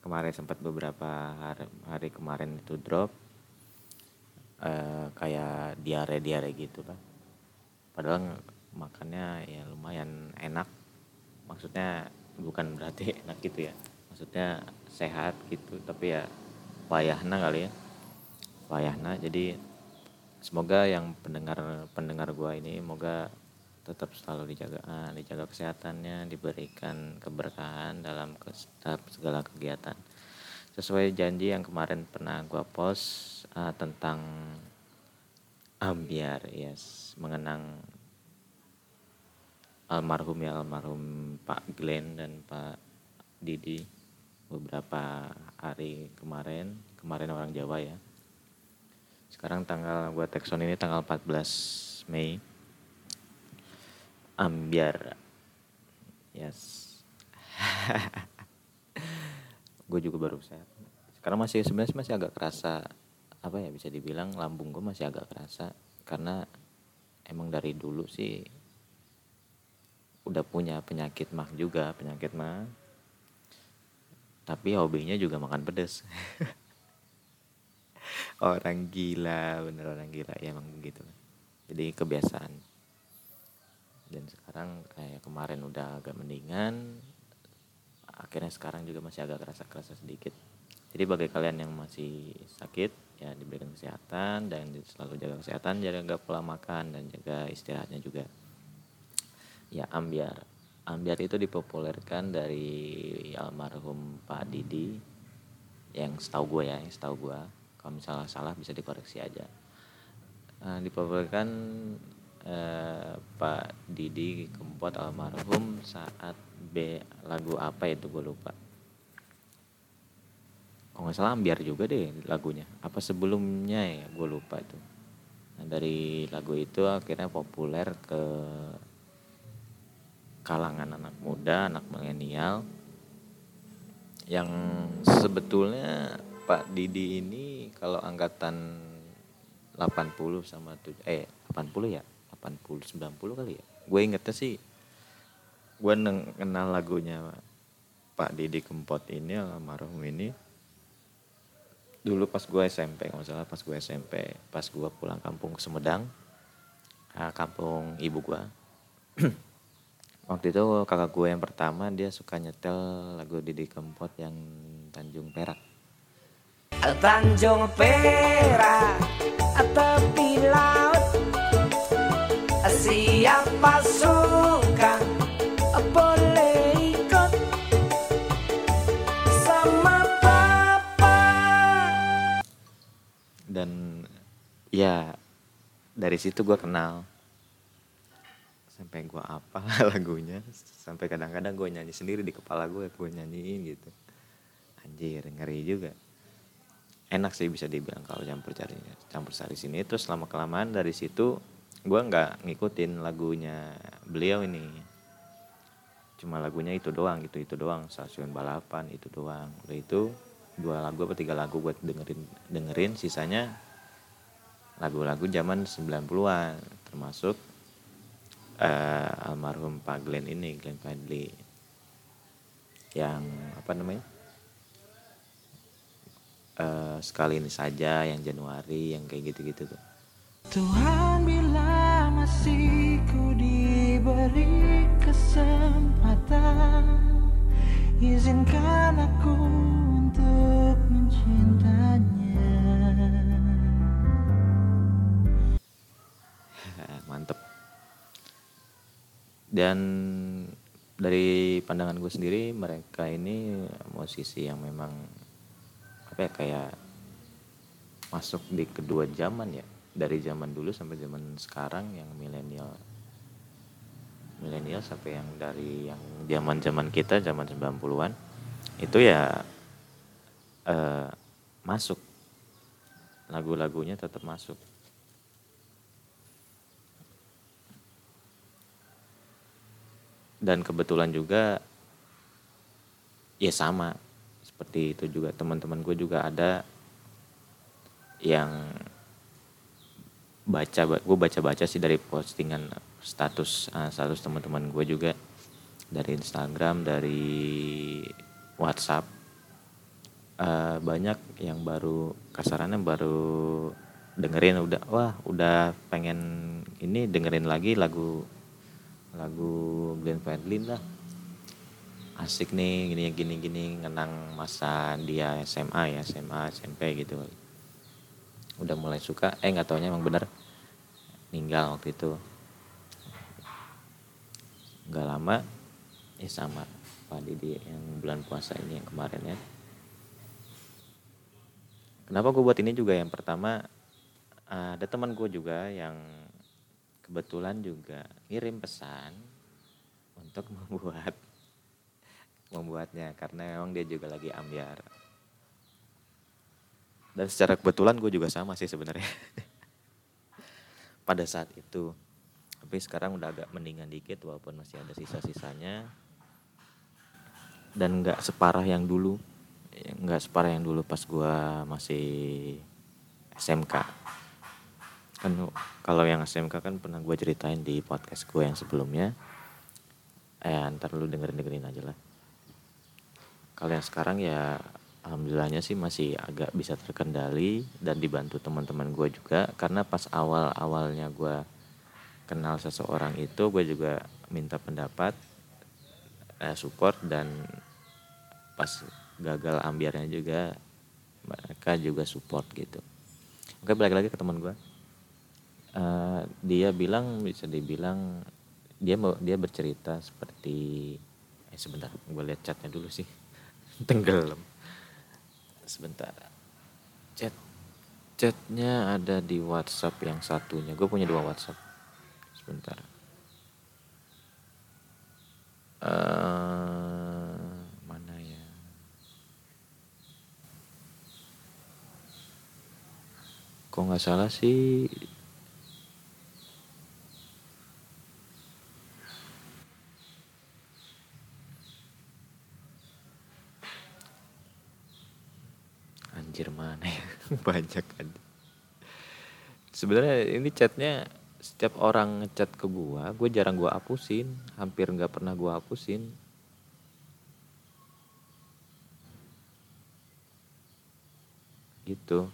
kemarin sempat beberapa hari, hari kemarin itu drop eh, kayak diare diare gitu lah. Padahal makannya ya lumayan enak. Maksudnya bukan berarti enak gitu ya. Maksudnya sehat gitu tapi ya payahna kali ya payahna jadi semoga yang pendengar pendengar gua ini semoga tetap selalu dijaga ah, dijaga kesehatannya diberikan keberkahan dalam setiap segala kegiatan. Sesuai janji yang kemarin pernah gua post uh, tentang ambiar yes mengenang almarhum ya almarhum Pak Glenn dan Pak Didi beberapa hari kemarin. Kemarin orang Jawa ya. Sekarang tanggal gue tekson ini tanggal 14 Mei ambiar yes. Gue juga baru sehat. Sekarang masih sebenarnya masih agak kerasa apa ya bisa dibilang lambung gue masih agak kerasa. Karena emang dari dulu sih udah punya penyakit mah juga penyakit mah. Tapi hobinya juga makan pedas orang gila bener orang gila ya emang begitu jadi kebiasaan dan sekarang kayak kemarin udah agak mendingan akhirnya sekarang juga masih agak kerasa-kerasa sedikit. Jadi bagi kalian yang masih sakit ya diberikan kesehatan dan selalu jaga kesehatan jaga pola makan dan jaga istirahatnya juga. Ya ambiar. Ambiar itu dipopulerkan dari almarhum Pak Didi yang setahu gue ya yang setahu gue kalau misalnya salah bisa dikoreksi aja. Uh, dipopulerkan uh, Pak Didi Kempot almarhum saat B lagu apa itu gue lupa. Kalau nggak salah ambiar juga deh lagunya. Apa sebelumnya ya gue lupa itu. Nah, dari lagu itu akhirnya populer ke kalangan anak muda, anak milenial. Yang sebetulnya Pak Didi ini kalau angkatan 80 sama 7 eh 80 ya 80 90 kali ya. Gue ingetnya sih gue kenal lagunya Pak Didi Kempot ini almarhum ini dulu pas gue SMP nggak salah pas gue SMP pas gue pulang kampung ke Sumedang ah, kampung ibu gue. Waktu itu kakak gue yang pertama dia suka nyetel lagu Didi Kempot yang Tanjung Perak. Tanjung Perak tepi siapa suka boleh ikut sama papa. Dan ya dari situ gue kenal. Sampai gue apa lagunya sampai kadang-kadang gue nyanyi sendiri di kepala gue gue nyanyiin gitu. Anjir ngeri juga. Enak sih bisa dibilang kalau campur cari campur sari sini. Itu selama kelamaan dari situ gue nggak ngikutin lagunya beliau ini. Cuma lagunya itu doang gitu itu doang. Stasiun balapan itu doang. Udah itu dua lagu apa tiga lagu gue dengerin dengerin. Sisanya lagu-lagu zaman 90-an termasuk uh, almarhum Pak Glenn ini Glenn Fadli. Yang apa namanya? Uh, sekali ini saja yang Januari yang kayak gitu-gitu tuh Tuhan bila masih ku diberi kesempatan Izinkan aku untuk mencintanya mantep. Dan dari pandangan gue sendiri mereka ini musisi yang memang apa ya kayak masuk di kedua zaman ya dari zaman dulu sampai zaman sekarang yang milenial milenial sampai yang dari yang zaman zaman kita zaman 90-an itu ya eh, masuk. Lagu-lagunya tetap masuk. Dan kebetulan juga ya sama. Seperti itu juga. Teman-teman gue juga ada yang baca gue baca-baca sih dari postingan status uh, status teman-teman gue juga. Dari Instagram dari WhatsApp. Uh, banyak yang baru kasarannya baru dengerin udah wah udah pengen ini dengerin lagi lagu lagu Glenn Fredly lah asik nih gini gini gini ngenang masa dia SMA ya SMA SMP gitu. Udah mulai suka eh nggak taunya emang bener ninggal waktu itu. Nggak lama eh sama Pak Didi yang bulan puasa ini yang kemarin ya. Kenapa gue buat ini juga? Yang pertama ada teman gue juga yang kebetulan juga ngirim pesan untuk membuat membuatnya karena memang dia juga lagi ambiar. Dan secara kebetulan gue juga sama sih sebenarnya pada saat itu. Tapi sekarang udah agak mendingan dikit walaupun masih ada sisa-sisanya. Dan nggak separah yang dulu. Nggak separah yang dulu pas gue masih SMK kan kalau yang SMK kan pernah gue ceritain di podcast gue yang sebelumnya. Eh ntar lu dengerin dengerin aja lah. Kalau yang sekarang ya alhamdulillahnya sih masih agak bisa terkendali dan dibantu teman-teman gue juga. Karena pas awal awalnya gue kenal seseorang itu gue juga minta pendapat eh, support dan pas gagal ambiarnya juga mereka juga support gitu. Oke balik lagi ke teman gue uh, dia bilang bisa dibilang dia mau dia bercerita seperti eh sebentar gue lihat chatnya dulu sih. Tenggelam sebentar. Chat. Chatnya ada di WhatsApp yang satunya. Gue punya dua WhatsApp. Sebentar. Uh, mana ya? Kok nggak salah sih anjir mana ya? Banyak kan. Sebenarnya ini chatnya setiap orang ngechat ke gua gue jarang gua hapusin. Hampir nggak pernah gua hapusin. Gitu.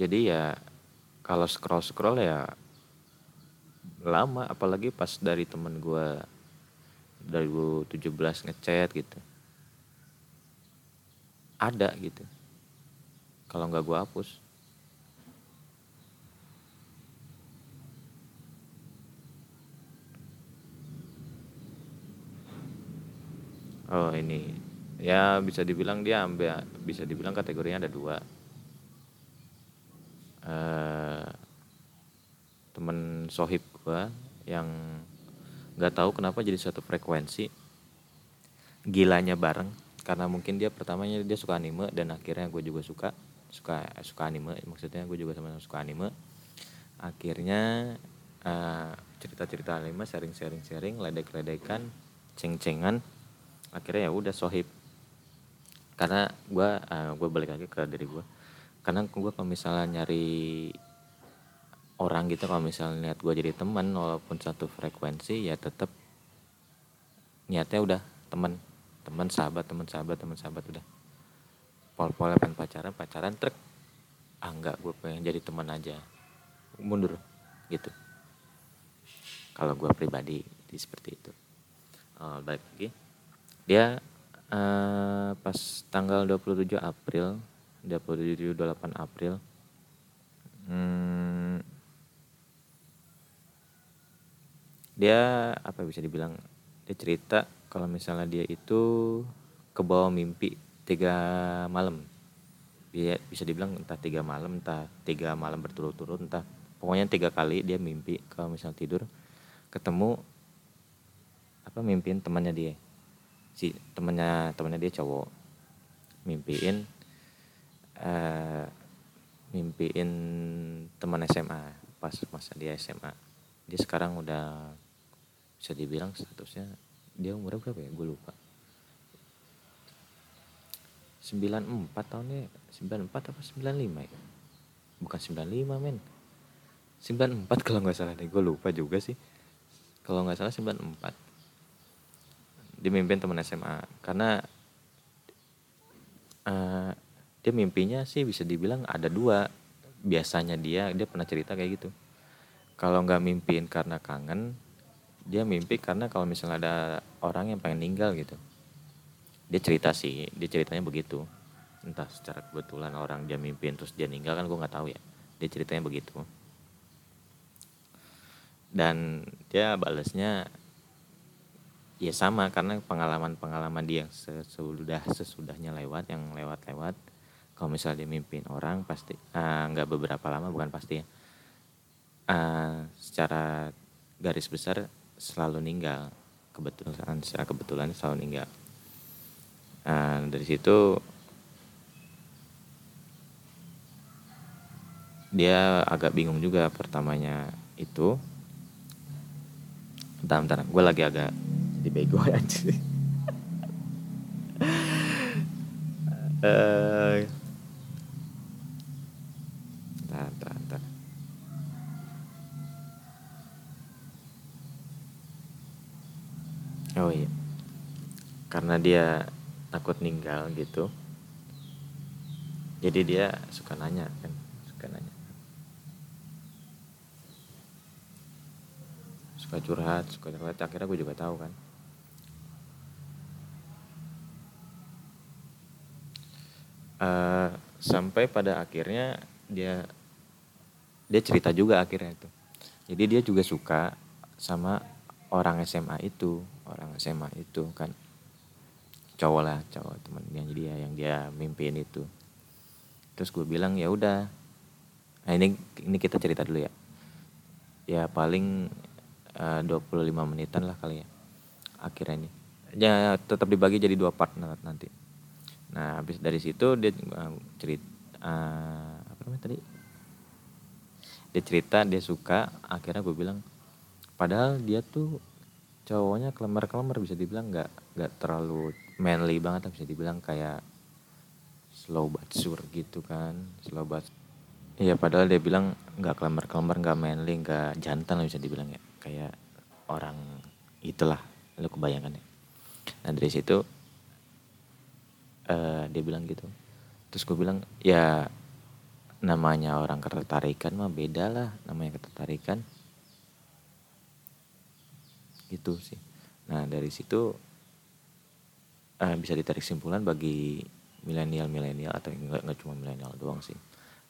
Jadi ya kalau scroll scroll ya lama. Apalagi pas dari temen gua 2017 ngechat gitu ada gitu. Kalau nggak gue hapus. Oh ini. Ya bisa dibilang dia ambil bisa dibilang kategorinya ada dua. Uh, temen sohib gue yang nggak tahu kenapa jadi satu frekuensi. Gilanya bareng karena mungkin dia pertamanya dia suka anime dan akhirnya gue juga suka suka suka anime. Maksudnya gue juga sama suka anime. Akhirnya uh, cerita-cerita anime sharing-sharing sharing ledek-ledekan ceng-cengan. Akhirnya ya udah sohib. Karena gue uh, gue balik lagi ke diri gue karena gue kalau misalnya nyari orang gitu kalau misalnya lihat gue jadi teman walaupun satu frekuensi ya tetap niatnya udah teman teman sahabat teman sahabat teman sahabat udah. Pol-pol pengen pacaran pacaran truk. Ah enggak gue pengen jadi teman aja. Mundur gitu. Kalau gue pribadi di seperti itu. Uh, balik lagi. Dia uh, pas tanggal 27 April 27 28 April hmm, dia apa bisa dibilang dia cerita kalau misalnya dia itu ke bawah mimpi tiga malam. Dia bisa dibilang entah tiga malam entah tiga malam berturut-turut entah pokoknya tiga kali dia mimpi kalau misalnya tidur ketemu apa mimpin temannya dia. Si temennya temennya dia cowok. Mimpiin eh mimpiin teman SMA pas masa dia SMA dia sekarang udah bisa dibilang statusnya dia umurnya berapa ya? Gue lupa. 94 tahunnya 94 apa 95 ya? Bukan 95 men. 94 kalau nggak salah deh. Gue lupa juga sih. Kalau nggak salah 94 dia mimpin teman SMA karena eh, dia mimpinya sih bisa dibilang ada dua. Biasanya dia dia pernah cerita kayak gitu. Kalau nggak mimpiin karena kangen dia mimpi karena kalau misalnya ada orang yang pengen ninggal gitu. Dia cerita sih dia ceritanya begitu. Entah secara kebetulan orang dia mimpiin terus dia ninggal kan gue nggak tahu ya. Dia ceritanya begitu. Dan dia balasnya ya sama karena pengalaman-pengalaman dia yang sesudah sesudahnya lewat yang lewat-lewat. Kalau misalnya dia mimpin orang pasti eh, nggak beberapa lama bukan pasti ya. Eh, secara garis besar selalu ninggal. Kebetulan secara kebetulan selalu ninggal. Eh, dari situ dia agak bingung juga pertamanya itu. Bentar bentar. Gue lagi agak dibego aja. Eh, bentar, bentar, bentar. Oh iya, karena dia takut ninggal gitu, jadi dia suka nanya kan, suka nanya, suka curhat, suka curhat. Akhirnya gue juga tahu kan. Eh, sampai pada akhirnya dia dia cerita juga akhirnya itu. Jadi dia juga suka sama orang SMA itu, orang SMA itu kan cowok lah, cowok teman yang dia yang dia mimpiin itu. Terus gue bilang ya udah. Nah ini ini kita cerita dulu ya. Ya paling eh, 25 menitan lah kali ya. Akhirnya ini. Ya tetap dibagi jadi dua part nanti. Nah, habis dari situ dia cerita apa namanya tadi? Dia cerita dia suka, akhirnya gue bilang padahal dia tuh cowoknya kelemar-kelemar bisa dibilang nggak nggak terlalu manly banget bisa dibilang kayak slow but sure gitu kan slow but Iya padahal dia bilang nggak kelemar-kelemar nggak manly nggak jantan lah bisa dibilang ya kayak orang itulah lu kebayangan ya nah dari situ eh, dia bilang gitu. Terus gue bilang ya namanya orang ketertarikan mah beda lah namanya ketertarikan. Gitu sih. Nah dari situ eh, bisa ditarik simpulan bagi milenial milenial atau enggak nggak cuma milenial doang sih.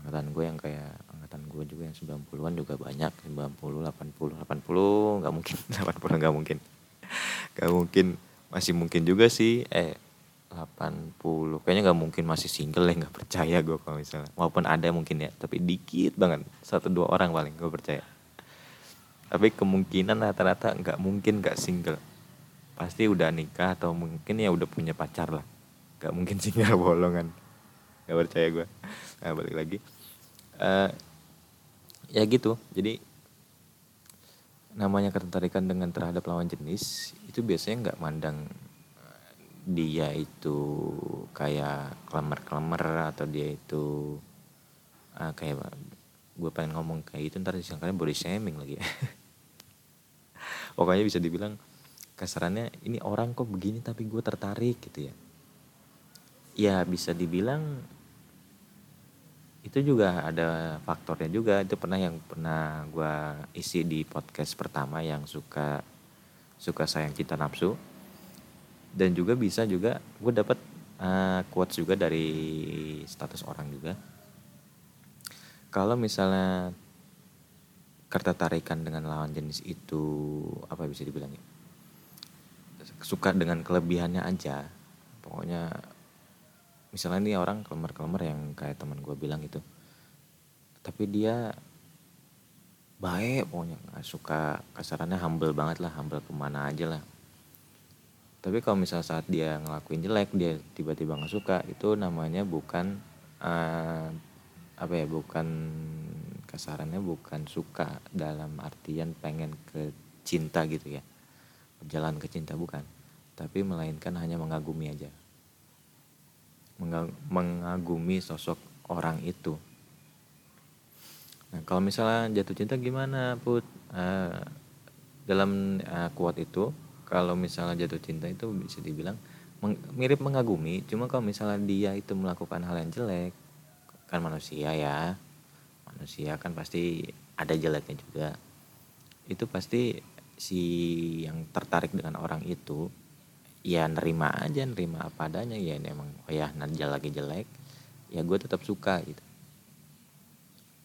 Angkatan gue yang kayak angkatan gue juga yang 90-an juga banyak. 90 80 80 nggak mungkin. 80 nggak mungkin. Nggak mungkin. Masih mungkin juga sih. Eh 80 kayaknya nggak mungkin masih single ya nggak percaya gue kalau misalnya. Walaupun ada mungkin ya tapi dikit banget. Satu dua orang paling gue percaya. Tapi kemungkinan rata-rata nggak mungkin nggak single pasti udah nikah atau mungkin ya udah punya pacar lah. Nggak mungkin single bolongan nggak percaya gue nah balik lagi. Eh ya gitu. Jadi namanya ketertarikan dengan terhadap lawan jenis itu biasanya nggak mandang eh, dia itu kayak kelamar-kelamar atau dia itu ah, kayak gue pengen ngomong kayak gitu ntar disangkanya body shaming lagi. Pokoknya bisa dibilang kasarannya ini orang kok begini tapi gue tertarik gitu ya. Ya bisa dibilang itu juga ada faktornya juga. Itu pernah yang pernah gue isi di podcast pertama yang suka suka sayang cinta nafsu. Dan juga bisa juga gue dapat uh, quotes juga dari status orang juga. Kalau misalnya ketertarikan dengan lawan jenis itu apa bisa dibilang ya suka dengan kelebihannya aja. Pokoknya misalnya nih orang kelemar-kelemar yang kayak teman gue bilang itu tapi dia baik pokoknya nggak suka kasarannya humble banget lah humble ke mana aja lah. Tapi kalau misal saat dia ngelakuin jelek dia tiba-tiba nggak suka itu namanya bukan uh, apa ya bukan kasarannya bukan suka dalam artian pengen ke cinta gitu ya jalan ke cinta bukan. Tapi melainkan hanya mengagumi aja. Mengagumi sosok orang itu. Nah kalau misalnya jatuh cinta gimana put? Uh, dalam uh, quote itu kalau misalnya jatuh cinta itu bisa dibilang meng, mirip mengagumi cuma kalau misalnya dia itu melakukan hal yang jelek kan manusia ya. Manusia kan pasti ada jeleknya juga. Itu pasti si yang tertarik dengan orang itu ya nerima aja nerima apa adanya ya ini emang oh ya nanti lagi jelek ya gue tetap suka gitu.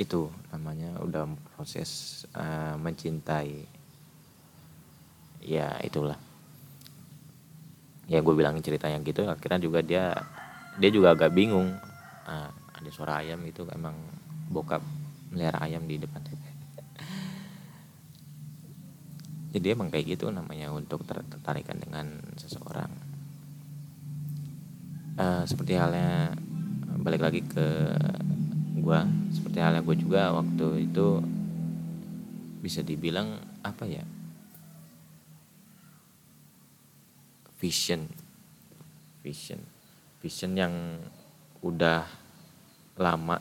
Itu namanya udah proses uh, mencintai. Ya itulah. Ya gue cerita yang gitu akhirnya juga dia dia juga agak bingung. Nah, ada suara ayam itu emang bokap melihara ayam di depan jadi emang kayak gitu namanya untuk tertarikan dengan seseorang. Uh, seperti halnya balik lagi ke gue seperti halnya gue juga waktu itu bisa dibilang apa ya? Vision. Vision. Vision yang udah lama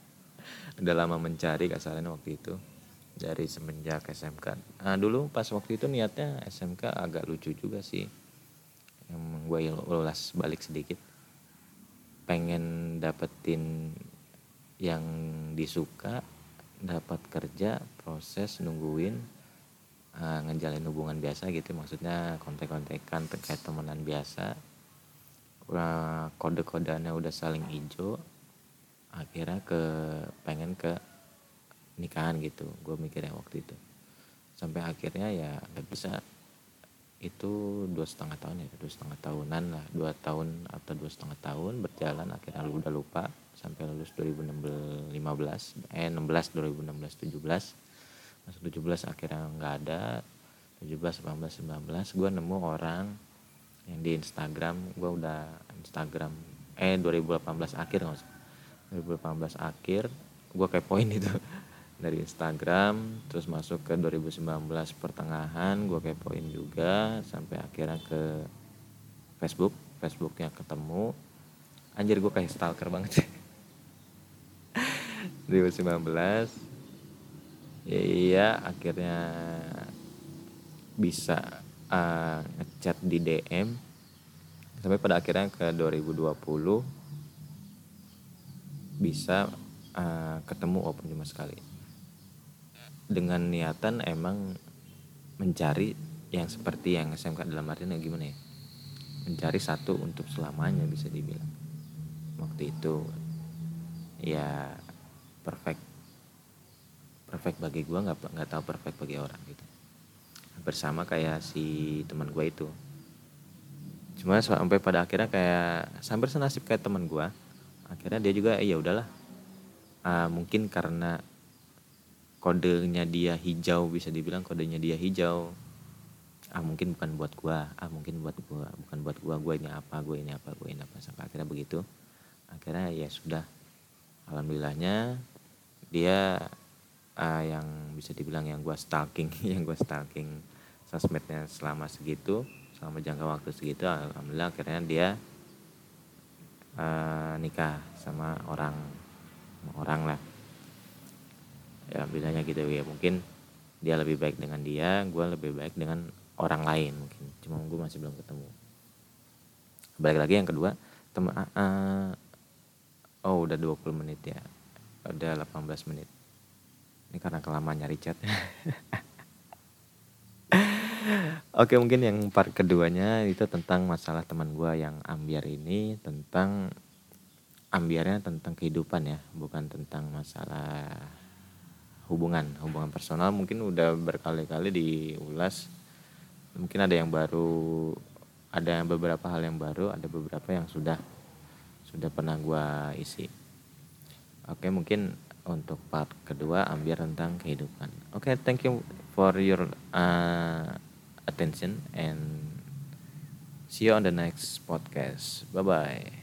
udah lama mencari kasarnya waktu itu dari semenjak SMK nah dulu pas waktu itu niatnya SMK agak lucu juga sih. Yang gue ulas balik sedikit. Pengen dapetin yang disuka dapat kerja proses nungguin uh, ngejalin hubungan biasa gitu. Maksudnya kontek-kontekan terkait temenan biasa. Uh, kode-kodeannya udah saling hijau akhirnya ke pengen ke nikahan gitu gue mikirnya waktu itu. Sampai akhirnya ya nggak bisa. Itu dua setengah tahun ya dua setengah tahunan lah dua tahun atau dua setengah tahun berjalan akhirnya lu udah lupa sampai lulus 2015 eh 16 2016 17 masuk 17 akhirnya nggak ada 17 18 19 gue nemu orang yang di Instagram gue udah Instagram eh 2018 akhir nggak usah 2018 akhir gue kepoin itu dari Instagram terus masuk ke 2019 pertengahan gue kepoin juga sampai akhirnya ke Facebook Facebooknya ketemu. Anjir gue kayak stalker banget. 2019 ya iya akhirnya bisa uh, ngechat di DM sampai pada akhirnya ke 2020 bisa uh, ketemu open cuma sekali dengan niatan emang mencari yang seperti yang SMK dalam artinya gimana ya? Mencari satu untuk selamanya bisa dibilang. Waktu itu ya perfect. Perfect bagi gue nggak nggak tahu perfect bagi orang gitu. Bersama kayak si teman gue itu. Cuma sampai pada akhirnya kayak sampai senasib kayak teman gue akhirnya dia juga eh, ya udahlah. Uh, mungkin karena kodenya dia hijau bisa dibilang kodenya dia hijau. Ah mungkin bukan buat gua. Ah mungkin buat gua. Bukan buat gua. Gua ini apa? Gua ini apa? Gua ini apa? Sampai akhirnya begitu. Akhirnya ya sudah. Alhamdulillahnya dia uh, yang bisa dibilang yang gue stalking yang gue stalking sosmednya selama segitu selama jangka waktu segitu alhamdulillah akhirnya dia uh, nikah sama orang orang lah ya alhamdulillahnya gitu ya. Mungkin dia lebih baik dengan dia gue lebih baik dengan orang lain mungkin. Cuma gue masih belum ketemu. Balik lagi yang kedua teman uh, uh, oh udah 20 menit ya. Udah 18 menit. Ini karena kelamaan nyari chat. Oke mungkin yang part keduanya itu tentang masalah teman gue yang ambiar ini tentang ambiarnya tentang kehidupan ya. Bukan tentang masalah hubungan hubungan personal mungkin udah berkali-kali diulas mungkin ada yang baru ada beberapa hal yang baru ada beberapa yang sudah sudah pernah gue isi oke mungkin untuk part kedua ambil tentang kehidupan. Oke, thank you for your uh, attention and See you on the next podcast. Bye bye.